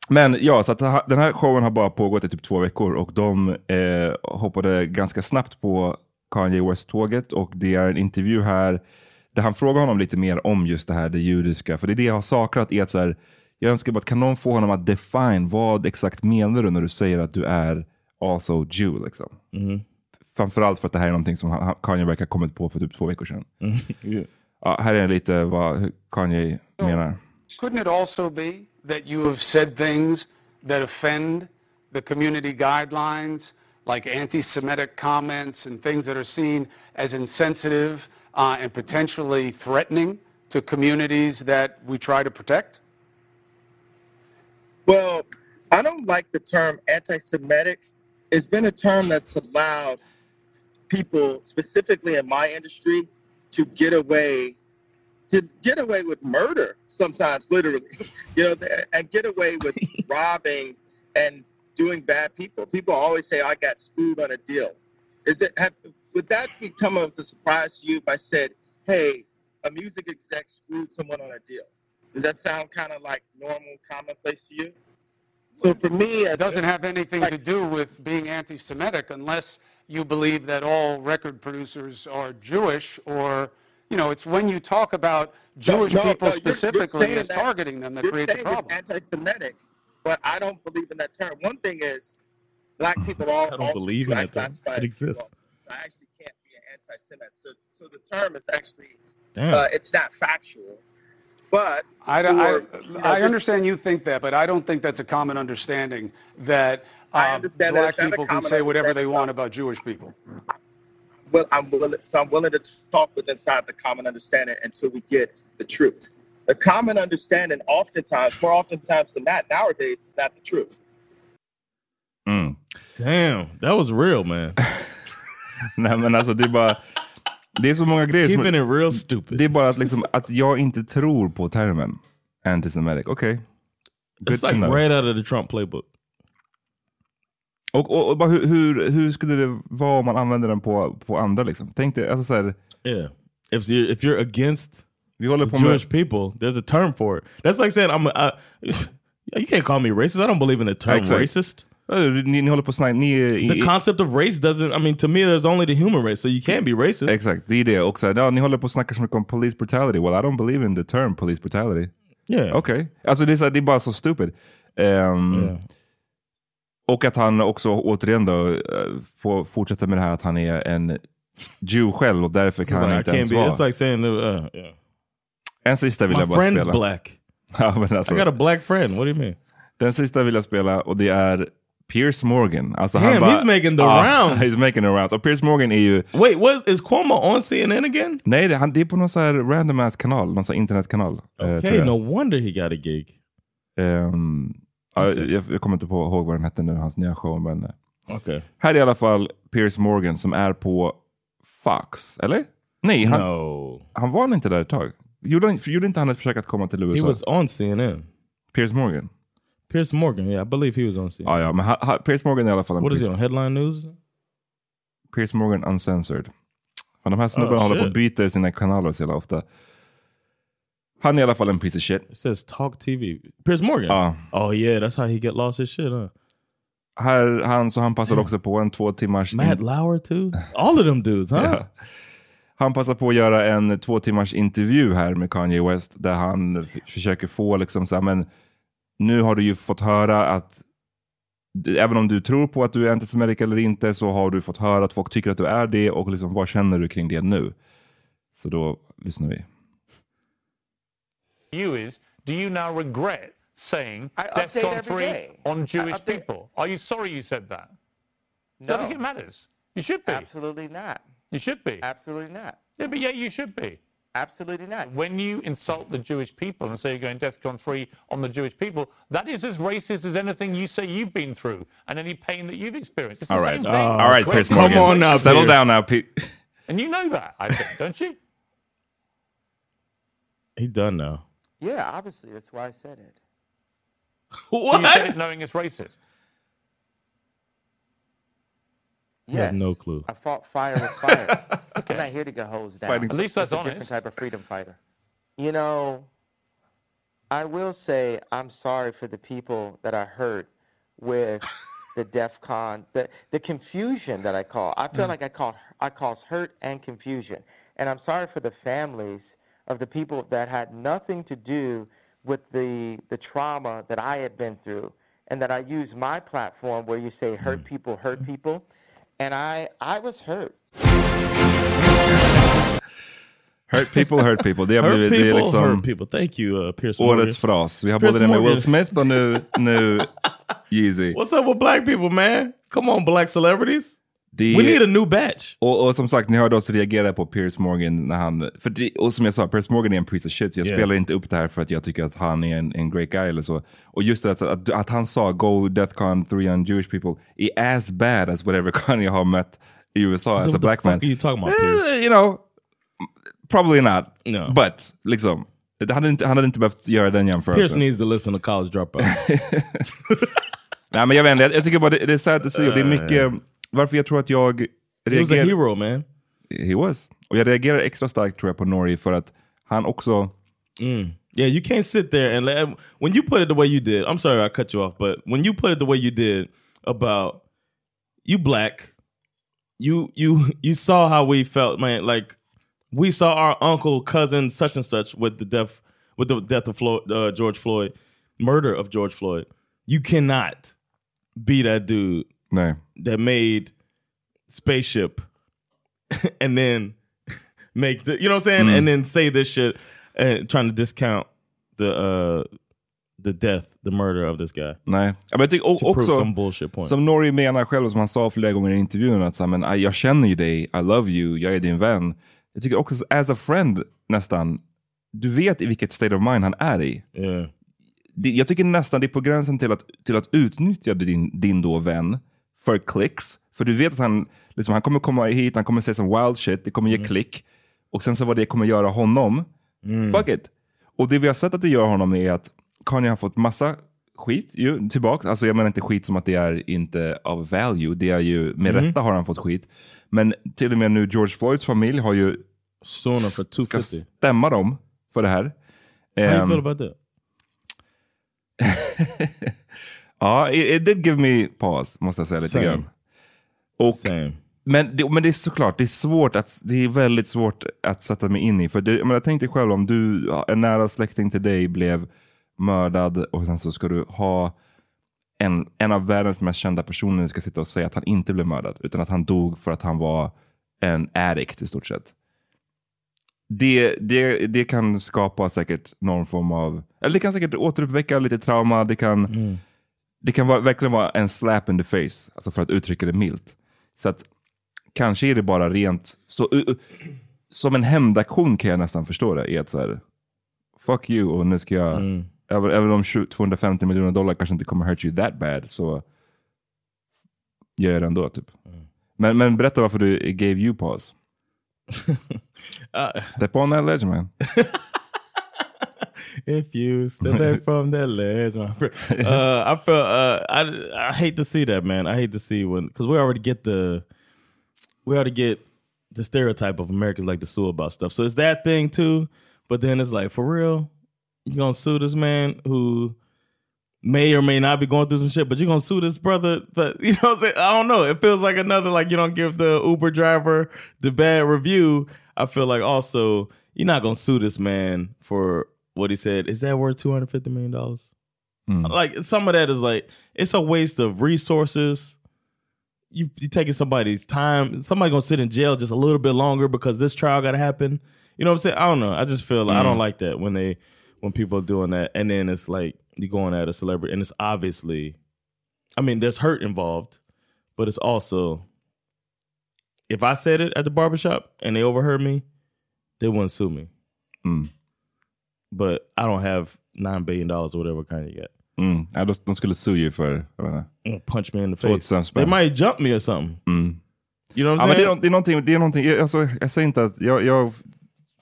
Men ja, så att den här showen har bara pågått i typ två veckor och de eh, hoppade ganska snabbt på Kanye West-tåget och det är en intervju här där han frågar honom lite mer om just det här, det judiska. För det är det jag har saknat, är att så här, jag önskar bara att kan någon få honom att define vad exakt menar du när du säger att du är also Jew liksom. Mhm. Framförallt för att det här är någonting som Kanye verkar ha kommit på för typ två veckor sedan. yeah. Ja, här är lite vad hur Kanye menar. Couldn't it also be that you have said things that offend the community guidelines, like anti-Semitic comments and things that are seen as insensitive uh, and potentially threatening to communities that we try to protect? Well, I don't like the term anti-Semitic. It's been a term that's allowed people, specifically in my industry, to get away to get away with murder sometimes, literally, you know, and get away with robbing and doing bad people. People always say, "I got screwed on a deal." Is it have, would that come as a surprise to you if I said, "Hey, a music exec screwed someone on a deal"? Does that sound kind of like normal, commonplace to you? So for me, It doesn't have anything to do with being anti-Semitic unless you believe that all record producers are Jewish or, you know, it's when you talk about Jewish No, no, people no, you're- you're specifically as that- targeting them that you're creates a problem. It's anti-Semitic, but I don't believe in that term. One thing is, black people all I don't also believe in I that term. It as exists. I actually can't be an anti-Semite. So, so the term is actually, uh, it's not factual. But I, don't- for, I, you know, I just- understand you think that, but I don't think that's a common understanding that I uh, understand that black it's not a people can common say whatever they understanding, want about Jewish people. Well, I'm willing, so I'm willing to talk with inside the common understanding until we get the truth. The common understanding, oftentimes, more oftentimes than that, nowadays, is not the truth. Mm. Damn, that was real man. Nej men alltså det är bara, det är så många grejer som... Keeping it real stupid. Det är bara att, liksom, att jag inte tror på termen antisemitic. Okej. Good It's to like know. right out of the Trump playbook. Och, och, och bara hur, hur, hur skulle det vara om man använder den på, på andra liksom? Tänk dig, alltså så här, Yeah. If you're, if you're against vi håller på med... Jewish people, there's a term for it. That's like saying I'm. A, I, you can't call me racist. I don't believe in the term Exakt. racist. Ni, ni håller på snacka, ni. The concept of race doesn't. I mean, to me, there's only the human race, so you can't be racist. Exakt, det är det. Och så här, ja, ni håller på att snacka så mycket om police brutality. Well, I don't believe in the term police brutality. Yeah. Okej. Alltså det är, så det är bara så stupid. Ehm, Yeah. Och att han också återigen då eh, får fortsätta med det här att han är en Jew själv och därför kan han inte ens vara. it's like saying, uh, yeah. En sista vill My jag bara friend's spela. black. Ja, men alltså, I got a black friend, what do you mean? Den sista vill jag spela och det är Piers Morgan. Alltså Damn, han bara, he's making the Ja, rounds. He's making the rounds. Och Piers Morgan är ju... Wait, what is Cuomo on CNN again? Nej, det, han, det är på någon så här random ass kanal. Någon så här internetkanal. eh, Okay, jag. no wonder he got a gig. Ja, jag, jag kommer inte på, ihåg vad den hette nu, hans nya show. Men, eh, Okay. Här är i alla fall Piers Morgan som är på Fox, eller? Nej, han, No. han var inte där ett tag. Gjorde, gjorde inte han ett försök att komma till He USA? was on CNN. Piers Morgan? Pierce Morgan, yeah, I believe he was on CNN. Ja, ja, men ha, ha, Piers Morgan är i alla fall What is he on? Headline News? Piers Morgan Uncensored. Fan, de här snubbarna Oh, håller på och byter sina kanaler så jävla ofta. Han är i alla fall en piece of shit. It says Talk TV. Pierce Morgan? Ja. Oh yeah, that's how he get lost his shit, huh? Här, han, så han passade också på en två timmars... Matt Lauer too? All of them dudes, huh? Ja. Han passar på att göra en två timmars intervju här med Kanye West där han försöker få liksom så här, men nu har du ju fått höra att även om du tror på att du är antisemitisk eller inte så har du fått höra att folk tycker att du är det och liksom, vad känner du kring det nu? Så då lyssnar vi. You is do you now regret saying I update DEFCON every 3 day. on Jewish people? Are you sorry you said that? I don't think it matters. You should be. Absolutely not. You should be. Absolutely not. Yeah, but yeah, you should be. Absolutely not. When you insult the Jewish people and say you're going DEFCON 3 on the Jewish people, that is as racist as anything you say you've been through and any pain that you've experienced. It's the All same right, thing. all right, Chris Piers come Morgan. on now, Settle Piers. down now, Pete. And you know that, I think, don't you? He done now. Yeah, obviously. That's why I said it. You said it knowing it's racist. I have no clue. I fought fire with fire. I'm not here to get hosed down. Fighting- At least It's that's a different type of freedom fighter. You know, I will say I'm sorry for the people that I hurt with the DEF CON, the, the confusion that I call. I feel mm. like I call I cause hurt and confusion. And I'm sorry for the families of the people that had nothing to do with the the trauma that I had been through and that I use my platform where you say hurt people hurt people and I I was hurt. Hurt people, hurt people. Det har Hurt blivit det är people, liksom hurt people. Thank you, uh, Pierce Morgan. årets fras. Vi har Piers både det med Will Smith och nu, nu Yeezy. What's up with black people, man? Come on, black celebrities. Det- We need a new batch. Och, och som sagt, ni hörde oss reagera på Piers Morgan när han... För det, och som jag sa, Piers Morgan är en piece of shit. Så jag Yeah. spelar inte upp det här för att jag tycker att han är en, en great guy eller så. Och just det att, att, att han sa Go Deathcon 3 on Jewish people är as bad as whatever Kanye har mött i USA So as a what the black fuck man. are you talking about, Eh, Piers? you know, probably not. No. But liksom, han hade, inte, han hade inte behövt göra den jämförelsen. Pierce needs to listen to College Dropout. Nej men jag vet inte, jag, tycker bara det, det är sad att se det är mycket, varför jag tror att jag He was a reagerar- hero, man. He was. Och jag reagerar extra starkt tror jag på Norrie för att han också... Mm. Yeah, you can't sit there and let, when you put it the way you did. I'm sorry I cut you off, but when you put it the way you did about you black, you you you saw how we felt, man. Like we saw our uncle, cousin, such and such with the death with the death of Floyd, uh, George Floyd, murder of George Floyd. You cannot be that dude Nej. that made spaceship and then make the you know what I'm saying Mm. and then say this shit and trying to discount the uh the death the murder of this guy Nej. Men jag tycker också, some bullshit point. som Norrie menar själv, som han sa flera gånger i intervjun, att så men, "Aj, jag känner ju dig, I love you, jag är din vän. Jag tycker också, as a friend nästan, du vet i vilket state of mind han är i. Yeah. Det, jag tycker nästan det är på gränsen till att, till att utnyttja din, din då vän för klicks. För du vet att han, liksom, han kommer komma hit, han kommer säga som wild shit, det kommer ge klick. Och sen så vad det kommer göra honom, fuck it. Och det vi har sett att det gör honom är att Kanye har fått massa skit ju, tillbaka. Alltså jag menar inte skit som att det är inte of value, det är ju, med Mm. rätta har han fått skit. Men till och med nu George Floyds familj har ju Suing him for ska 250. stämma dem för det här. How you Ehm, feel about that? Ja, it, it did give me pause, måste jag säga lite Same. grann. Och, Men, det, men det är såklart, det är svårt att, det är väldigt svårt att sätta mig in i. För det, men jag tänkte själv om du, en nära släkting till dig blev mördad och sen så ska du ha en, en av världens mest kända personer ska sitta och säga att han inte blev mördad, utan att han dog för att han var en addict i stort sett. Det, det, det kan skapa säkert någon form av, eller det kan säkert återuppväcka lite trauma, det kan, det kan vara, verkligen vara en slap in the face, alltså för att uttrycka det milt. Så att kanske är det bara rent, så, uh, uh, som en hämndaktion kan jag nästan förstå det, i att så här, fuck you och nu ska jag, även, även om 20 250 miljoner dollar kanske inte kommer hurt you that bad, så gör jag det ändå. Typ. Men, men berätta varför du gave you pause. Step on that ledge man. if you step back from that ledge, my friend. Uh, I feel uh, I I hate to see that, man. I hate to see when because we already get the we already get the stereotype of Americans like to sue about stuff. So it's that thing too. But then it's like for real, you gonna sue this man who may or may not be going through some shit, but you're gonna sue this brother. But you know what I'm saying? I don't know. It feels like another like you don't give the Uber driver the bad review. I feel like also you're not gonna sue this man for what he said. Is that worth two hundred fifty million dollars? Like some of that is like it's a waste of resources. You you taking somebody's time. Somebody gonna sit in jail just a little bit longer because this trial got to happen. You know what I'm saying? I don't know. I just feel like I don't Mm. like that when they when people are doing that, and then it's like you're going at a celebrity, and it's obviously, I mean, there's hurt involved, but it's also if I said it at the barbershop and they overheard me, they wouldn't sue me. Mm. But I don't have nine billion dollars or whatever kind you got. Mm. Ja, de, de skulle sue you för, inte. Punch me in the face. 2000 spänn. They might jump me or something. Mm. You know what ja, I'm men det, är, saying? det är någonting, det är någonting jag, alltså, jag säger inte att, jag, jag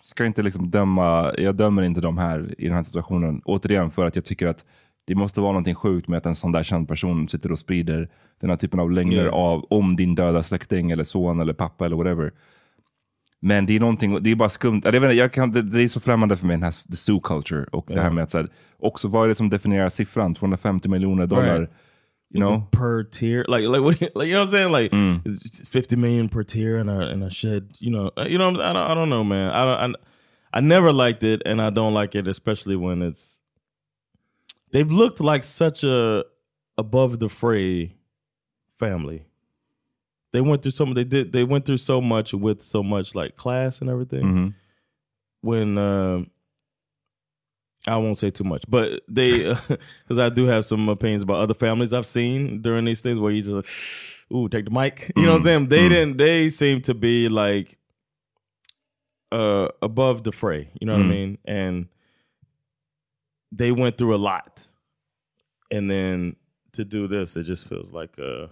ska inte liksom döma, jag dömer inte de här i den här situationen. Återigen för att jag tycker att det måste vara någonting sjukt med att en sån där känd person sitter och sprider den här typen av lögner Yeah. av, om din döda släkting eller son eller pappa eller whatever. Men det är någonting, det är bara skumt. Jag vet jag kan, det, det är så främmande för mig, den här the zoo culture. Och det här med att, så här, också vad är det som definierar siffran? 250 miljoner dollar. Right. You know? per tier, like like what, like you know what I'm saying, like Mm. it's fifty million per tier, and I and I shed, you know, uh, you know, I don't, I don't know, man. I don't, I, I never liked it, and I don't like it, especially when it's. They've looked like such a above the fray family. They went through some. They did. They went through so much with so much like class and everything. Mhm. When um I won't say too much, but they because I do have some opinions about other families I've seen during these things where you just like, ooh, take the mic. You know what I'm saying? They didn't. They seem to be like uh above the fray. You know what Mm. I mean? And they went through a lot, and then to do this, it just feels like a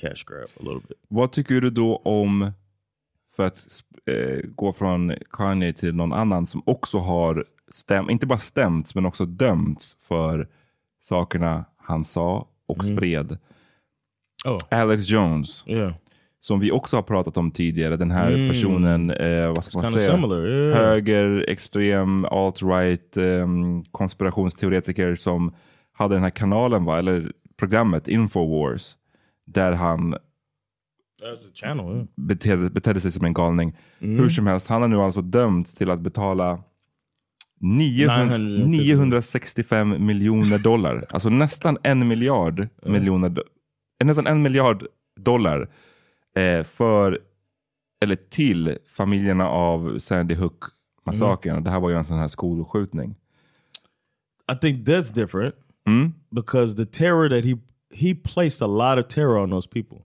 cash grab a little bit. Vad tycker du då om, för att eh, gå från Kanye till någon annan som också har stämt, inte bara stämts, men också dömts för sakerna han sa och Mm. spred. Oh. Alex Jones. Yeah. Som vi också har pratat om tidigare. Den här Mm. personen, eh, vad ska man kinda säga? similar, yeah. Höger, extrem, alt-right, ehm, konspirationsteoretiker som hade den här kanalen, va? eller programmet Infowars. Där han channel. Yeah. betedde, betedde sig som en galning. Mm. Hur som helst, han har nu alltså dömts till att betala 900, 950. 965 miljoner dollar. Alltså nästan en miljard, miljoner, nästan en miljard dollar eh, för, eller till familjerna av Sandy Hook-massakern. Det här var ju en sån här skolskjutning. I think that's different Mm. because the terror that he he placed a lot of terror on those people.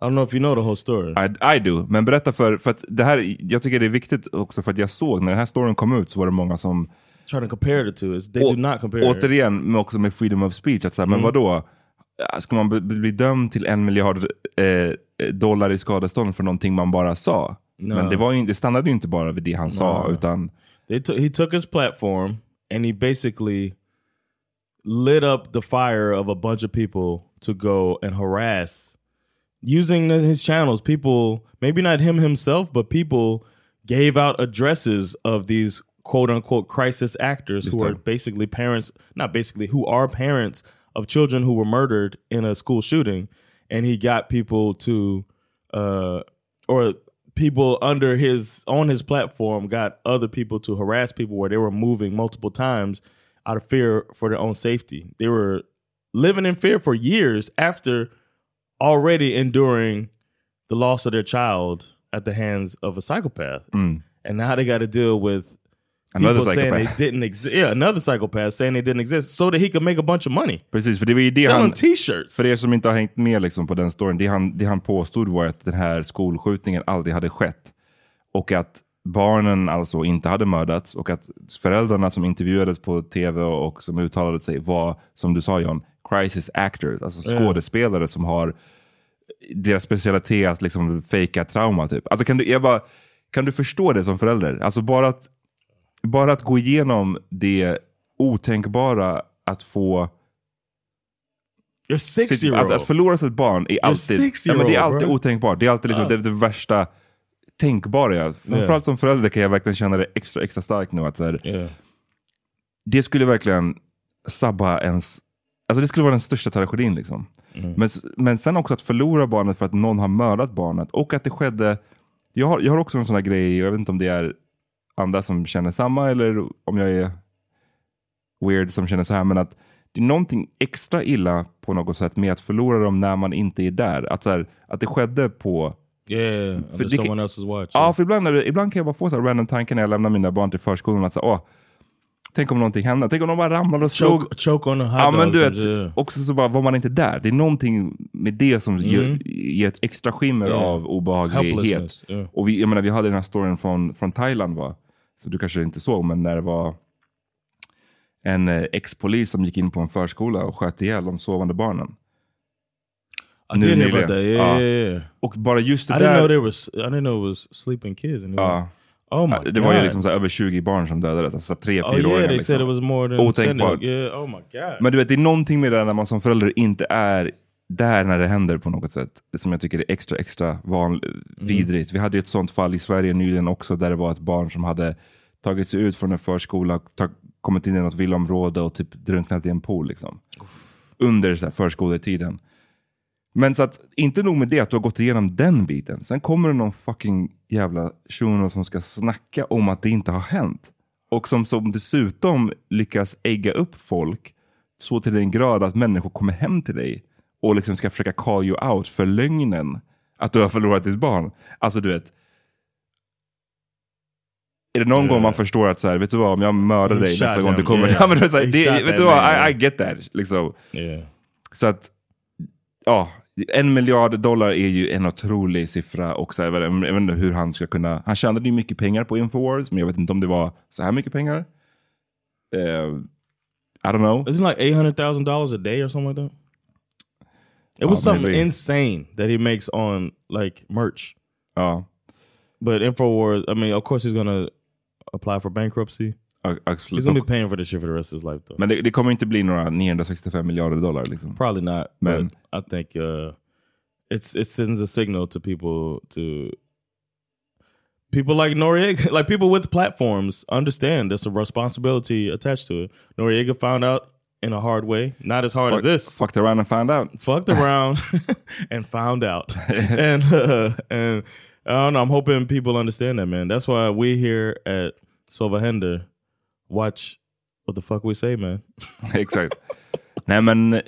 I don't know if you know the whole story. I, I do, men berätta för, för att det här, jag tycker det är viktigt också för att jag såg när den här storyn kom ut så var det många som Trying to compare the two. It's, they do not compare. Återigen, men också med freedom of speech. Att så här, Men Mm. vadå? Ska man bli, bli dömd till en miljard eh, dollar i skadestånd för någonting man bara sa? No. Men det, var ju, det stannade ju inte bara vid det han sa, No. utan They he took his platform and he basically lit up the fire of a bunch of people to go and harass using his channels. People, maybe not him himself, but people gave out addresses of these quote unquote crisis actors who are basically parents, not basically, who are parents of children who were murdered in a school shooting. And he got people to, uh, or people under his on his platform got other people to harass people where they were moving multiple times out of fear for their own safety. They were living in fear for years after already enduring the loss of their child at the hands of a psychopath. Mm. And now they got to deal with Another people saying they didn't exist. Yeah, another psychopath saying they didn't exist so that he could make a bunch of money. Precis, för det var ju det Selling han... t-shirts. För er som inte har hängt med liksom på den storyn, det han, det han påstod var att den här skolskjutningen aldrig hade skett. Och att barnen alltså inte hade mördats och att föräldrarna som intervjuades på tv och som uttalade sig var, som du sa John, crisis actors, alltså skådespelare som har deras specialitet att liksom fejka trauma. Typ. Alltså kan, du, jag bara, kan du förstå det som förälder? Alltså bara att, bara att gå igenom det otänkbara att få You're six sitt, att, att förlora sitt barn är alltid, ja, men det är alltid bro. otänkbart. Det är alltid liksom Ja. det, det värsta tänkbara. Ja. Framförallt som förälder kan jag verkligen känna det extra, extra starkt nu. Att så här, Det skulle verkligen sabba ens... Alltså det skulle vara den största tragedin. Liksom. Mm. Men, men sen också att förlora barnet för att någon har mördat barnet och att det skedde... Jag har, jag har också en sån här grej, jag vet inte om det är andra som känner samma eller om jag är weird som känner så här, men att det är någonting extra illa på något sätt med att förlora dem när man inte är där. Att, så här, att det skedde på... Yeah, För det someone else's watch. Ja, för ibland, det, ibland kan jag bara få så här random tankar när jag lämnar mina barn till förskolan. Att så, åh, tänk om någonting hände. Tänk om de bara ramlade och slog. Choke, choke on a hot Ja, men du vet, där. också så bara var man inte där. Det är någonting med det som Mm. ger, ger ett extra skimmer Yeah. av obehaglighet. Yeah. Och vi, jag menar, vi hade den här storyn från, från Thailand, va? Så du kanske inte såg, men när det var en eh, ex-polis som gick in på en förskola och sköt ihjäl de sovande barnen. I did hear about that. Yeah, Ja. yeah, yeah. Och bara just det I där... didn't know there was. I didn't know it was sleeping kids. And Ja. Oh my Ja, god. det var ju liksom så över 20 barn som dödades. Alltså tre, Oh, fyra yeah, åringar. they liksom. said it was more than Otänkbart. 10. Yeah, oh my god. Men du vet, det är någonting med det när man som förälder inte är där när det händer på något sätt. Det som jag tycker är extra, extra van, vidrigt. Vi hade ett sånt fall i Sverige nyligen också där det var ett barn som hade tagit sig ut från en förskola, kommit in i något villaområde och typ drunknat i en pool. Liksom. Under så här, förskoletiden. Men så att, inte nog med det att du har gått igenom den biten. Sen kommer det någon fucking jävla shuno som ska snacka om att det inte har hänt. Och som, som dessutom lyckas ägga upp folk så till den grad att människor kommer hem till dig och liksom ska försöka call you out för lögnen att du har förlorat ditt barn. Alltså du vet. Är det någon gång man förstår att så här, vet du vad, om jag mördar dig nästa gång du kommer. yeah. Men det här, det, vet du vad, I, I get that. Liksom. Yeah. Så att, ja, en miljard dollar är ju en otrolig siffra. Och så här, jag vet inte hur han ska kunna, han tjänade ju mycket pengar på Infowars, men jag vet inte om det var så här mycket pengar. Eh, I don't know. Isn't like eight hundred thousand dollars a day or something like that? It Oh, was something maybe. insane that he makes on like merch. Ja. But Infowars, I mean, of course he's gonna apply for bankruptcy. Absolut. He's gonna be paying for this shit for the rest of his life though. Men det, det kommer inte bli några 965 miljarder dollar. Liksom. Probably not. Men- but I think uh, it's it sends a signal to people to people like Noriega, like people with platforms understand there's a responsibility attached to it. Noriega found out in a hard way, not as hard Fuck- as this. Fucked around and found out. Fucked around and found out. and uh, and I don't know. I'm hoping people understand that, man. That's why we here at Sovahender watch what the fuck we say, man. Exakt. Nej men...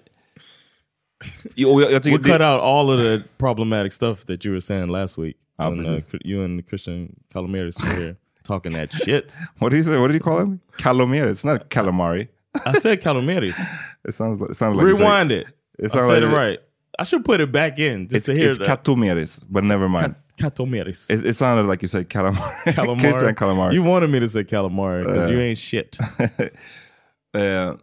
Jo, jag, jag we cut out all of the problematic stuff that you were saying last week. Ja, when, uh, you and Christian Calomiris were here talking that shit. what, did you say? what did you call him? Calamari. It's not calamari. I said Calomiris. It sounds like, it sounds like Rewind it. It I said like it right. I should put it back in just It's, to hear it's that. Catomeris, but never mind. Catomeris. It, it sounded like you said calamari. Calamari. Christian calamari. You wanted me to say calamari because Uh, you ain't shit. Eh,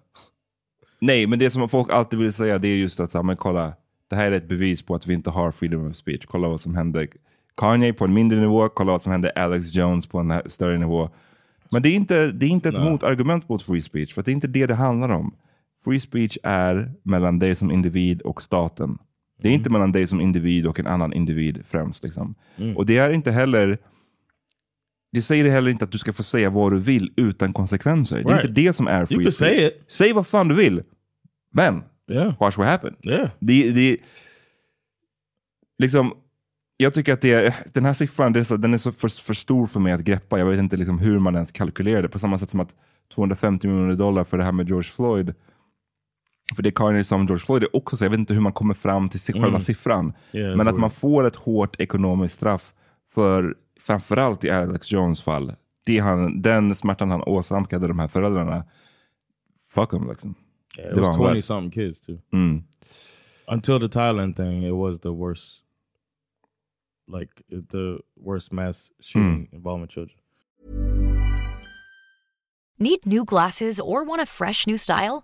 nej, men det som folk alltid vill säga det är just att så men kolla, det här är ett bevis på att vi inte har freedom of speech. Kolla vad som hände Kanye på en mindre nivå, kolla vad som hände Alex Jones på en större nivå. Men det är inte, det är inte ett motargument mot free speech, för det är inte det det handlar om. Free speech är mellan dig som individ och staten. Det är Mm. inte mellan dig som individ och en annan individ främst. Liksom. Mm. Och det är inte heller det säger heller inte att du ska få säga vad du vill utan konsekvenser. Det är Right. inte det som är free You speech. say it. Säg vad fan du vill. Men, Yeah. watch what happened. Yeah. Det, det, liksom, jag tycker att det den här siffran det är så, den är så för, för stor för mig att greppa. Jag vet inte liksom hur man ens kalkylerar det. På samma sätt som att 250 miljoner dollar för det här med George Floyd. För det Kanye som George Floyd är också så, jag vet inte hur man kommer fram till själva Mm. siffran. Yeah, Men att man får ett hårt ekonomiskt straff för, framförallt i Alex Jones fall, det han, den smärtan han åsamkade de här föräldrarna, fuck him liksom. Yeah, it Det was var han värd. 20 something kids too. Mm. Until the Thailand thing, it was the worst, like the worst mass shooting involving children. Need new glasses or want a fresh new style?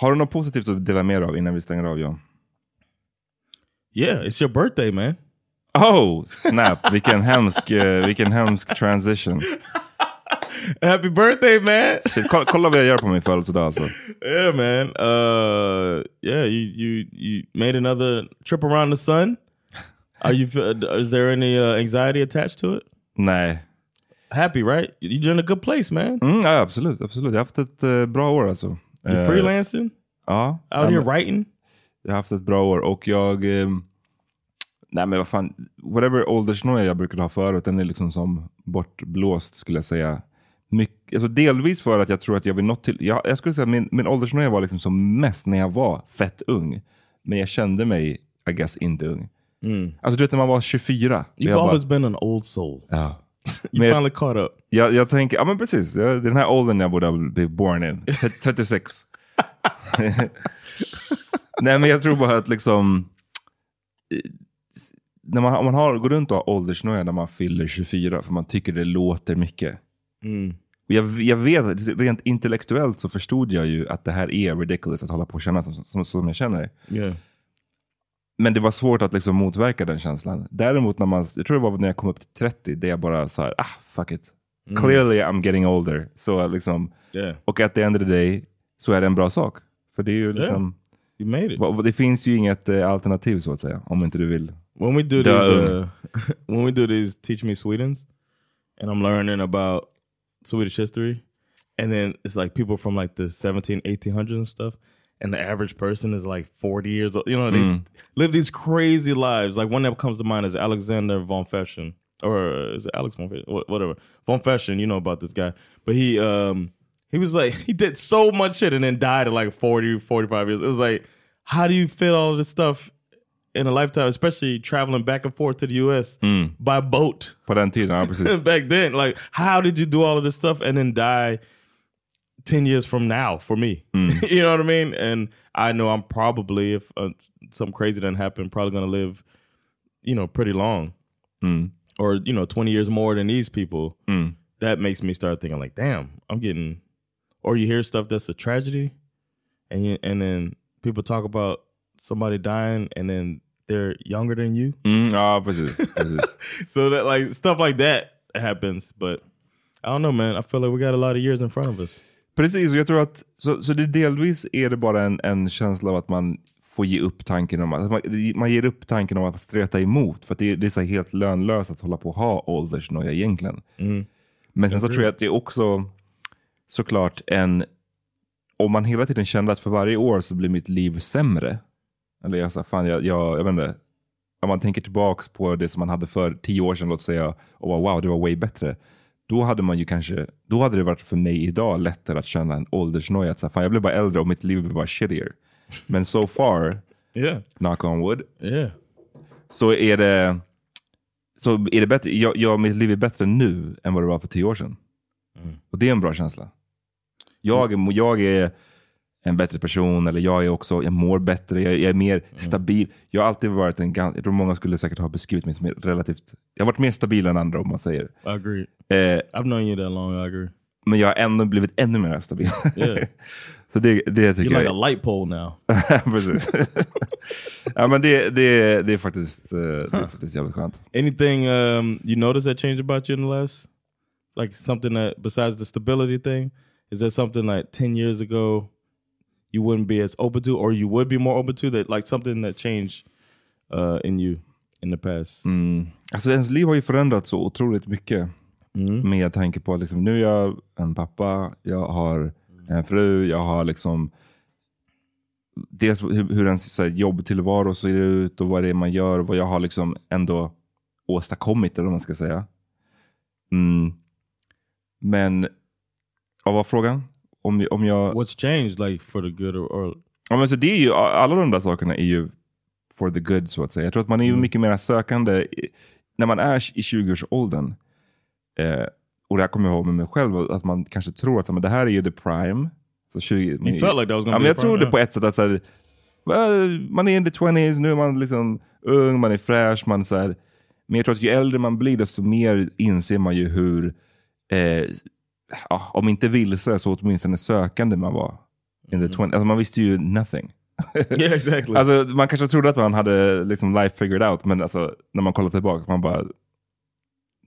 Har du något positivt att dela med dig av innan vi stänger av John? Yeah, it's your birthday man. Oh, snap. vilken hemsk, eh, vilken hemsk transition. Happy birthday man! Shit, kolla, kolla vad jag gör på min födelsedag alltså. Yeah, man. Uh, yeah, you you you made another trip around the sun. Are you? uh, Is there any uh, anxiety attached to it? Nej. Happy, right? You're in a good place, man. Mm, ja, absolut, absolut. Jag har haft ett eh, bra år alltså. Eh, freelancing? Ja. Out here writing? Jag har haft ett bra år och jag... ehm, nej men vad fan, whatever åldersnoja jag brukade ha förut, den är liksom som bortblåst skulle jag säga. Mycket, alltså delvis för att jag tror att jag vid något till... Jag, jag skulle säga min, min åldersnoja var liksom som mest när jag var fett ung. Men jag kände mig, I guess, inte ung. Mm. Alltså du vet när man var 24. You've jag bara- always been an old soul. Ja. You Men- finally caught up. Jag, jag tänker, ja men precis, den här åldern jag borde ha blivit born in. T- 36. Nej men jag tror bara att liksom, eh, när man, om man har, går runt och har åldersnoja när man fyller 24, för man tycker det låter mycket. Mm. Och Jag, jag vet, rent intellektuellt så förstod jag ju att det här är ridiculous att hålla på och känna som, som, som jag känner. Yeah. Men det var svårt att liksom motverka den känslan. Däremot när man, jag tror det var när jag kom upp till 30, det jag bara sa, ah fuck it. Mm. Clearly I'm getting older. Så liksom, Yeah. och at the end of the day så är det en bra sak. För det är ju liksom. Va- Det finns ju inget eh, alternativ så att säga, om inte du vill. when we do dö these uh, when we do these teach me swedens and i'm learning about swedish history and then it's like people from like the 17 1800s and stuff and the average person is like 40 years old you know they Mm. live these crazy lives like one that comes to mind is alexander von Feschen or is it alex von? Whatever von Feschen you know about this guy but he um he was like he did so much shit and then died at like 40 45 years it was like how do you fit all of this stuff in a lifetime, especially traveling back and forth to the US Mm. by boat. På den tiden, back then, like, how did you do all of this stuff and then die 10 years from now for me? you know what I mean? And I know I'm probably, if uh, something crazy doesn't happen, probably going to live, you know, pretty long Mm. or, you know, 20 years more than these people. Mm. That makes me start thinking, like, damn, I'm getting, or you hear stuff that's a tragedy and you, and then people talk about somebody dying and then they're younger than you. Mm, precis. precis. so that like stuff like that happens, but I don't know, man. I feel like we got a lot of years in front of us. Precis, och jag tror att så, så det delvis är det bara en, en känsla av att man får ge upp tanken om att man, man ger upp tanken om att streta emot. För att det, är- det är så helt lönlöst att hålla på och ha åldersnoja egentligen. Mm. Men sen så tror jag att det är också såklart en... Om man hela tiden kände att för varje år så blir mitt liv sämre. Eller jag sa, fan jag, jag, jag vet inte. Om man tänker tillbaks på det som man hade för tio år sedan, låt säga, och bara, wow, det var way bättre. Då hade man ju kanske, då hade det varit för mig idag lättare att känna en åldersnoja. Att så här, fan, jag blev bara äldre och mitt liv blev bara shittier. Men so far, Yeah. knock on wood, Yeah. så är det, så är det bättre. Jag, jag, mitt liv är bättre nu än vad det var för tio år sedan. Och det är en bra känsla. Jag, jag är en bättre person, eller jag är också, jag mår bättre, jag, jag är mer stabil. Jag har alltid varit en gan- jag tror många skulle säkert ha beskrivit mig som relativt, jag har varit mer stabil än andra om man säger. I agree. Eh, I've known you that long, I agree. men jag har ändå blivit ännu mer stabil. Yeah. Så det, det tycker You're jag like a light pole now. Precis. ja, men det, det, det, är faktiskt, eh, det är faktiskt jävligt skönt. Anything um, you noticed that changed about you in the last, like something that besides the stability thing, is there something like ten years ago you wouldn't be as open to, or you would be more open to that, like something that changed uh, in you in the past? Mm. Alltså ens liv har ju förändrats så otroligt mycket. Med tanke på att liksom, nu är jag en pappa, jag har en fru, jag har liksom dels hur, hur ens så jobbtillvaro ser ut och vad det är man gör och vad jag har liksom ändå åstadkommit, eller vad man ska säga. Mm. Men, vad var frågan? Om, om jag... What's changed, like for the good or? or Ja, men så det är ju, alla de där sakerna är ju for the good så att säga. Jag tror att man är ju mycket mer sökande i- när man är i 20-årsåldern. Eh, och det här kommer jag ihåg med mig själv, att man kanske tror att men det här är ju the prime. Så 20, man, felt like that was gonna ja, men Jag yeah. på ett sätt att så här, well, man är in the 20s, nu är man liksom ung, man är fräsch, man så här, men jag tror att ju äldre man blir desto mer inser man ju hur, eh, ja, om inte vilse så åtminstone sökande man var. In the 20 alltså man visste ju nothing. Yeah, exactly. alltså, man kanske trodde att man hade liksom life figured out, men alltså, när man kollar tillbaka, man bara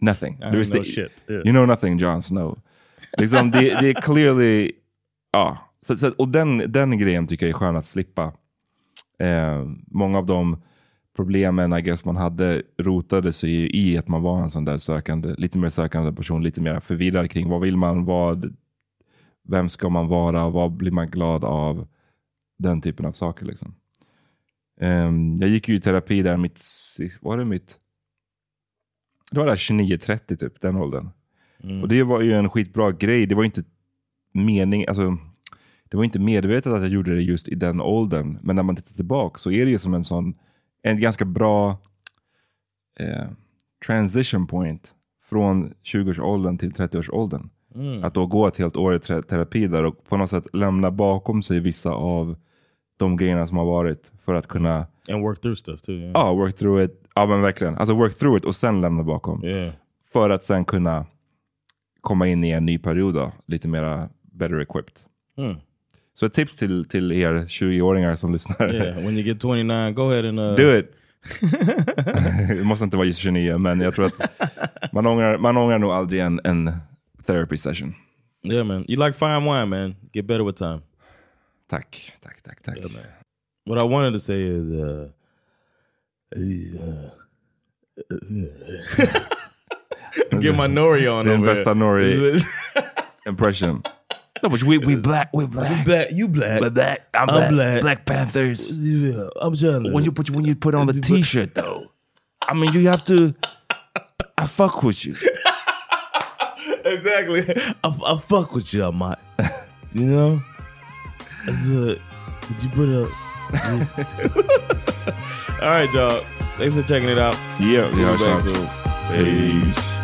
nothing. I ain't know shit, yeah. You know nothing Jon Snow. Liksom, det, det är clearly, ja. Så, så, och den, den grejen tycker jag är skön att slippa. Eh, många av de problemen I guess, man hade rotade sig i att man var en sån där sökande, lite mer sökande person, lite mer förvirrad kring vad vill man, vad, vem ska man vara, vad blir man glad av? Den typen av saker. Liksom. Ehm, jag gick ju i terapi där mitt, var det mitt, det var där 29-30 typ, den åldern. Mm. Och det var ju en skitbra grej. Det var inte mening, alltså, det var inte medvetet att jag gjorde det just i den åldern. Men när man tittar tillbaka så är det ju som en sån, en ganska bra eh, transition point från 20-årsåldern till 30-årsåldern. Mm. Att då gå ett helt år i te- terapi där och på något sätt lämna bakom sig vissa av de grejerna som har varit för att kunna And work through stuff too. Yeah. Ja, work through it. Ja, men verkligen. Alltså work through it och sen lämna bakom. Yeah. För att sen kunna komma in i en ny period då, lite mera better equipped. Mm. Så ett tips till, till er 20-åringar som lyssnar. Yeah, when you get 29, go ahead and uh, Do it! det måste inte vara just 29, men jag tror att man ångrar, man ångrar nog aldrig en, en therapy session. Yeah, man. You like fine wine, man. Get better with time. Tack, tack, tack, tack. Yeah. What I wanted to say is, uh, get my nori on over bästa. Nori impression. No, but we, we black, we black. We black, you black. We're black. I'm, I'm black. black. Black Panthers. Yeah, I'm trying to. When you put when you put on the t-shirt though, I mean you have to. I fuck with you. exactly. I, I fuck with you, I. You know? That's uh, did you put up? All right, y'all. Thanks for checking it out. Yeah, we We'll are be back Peace.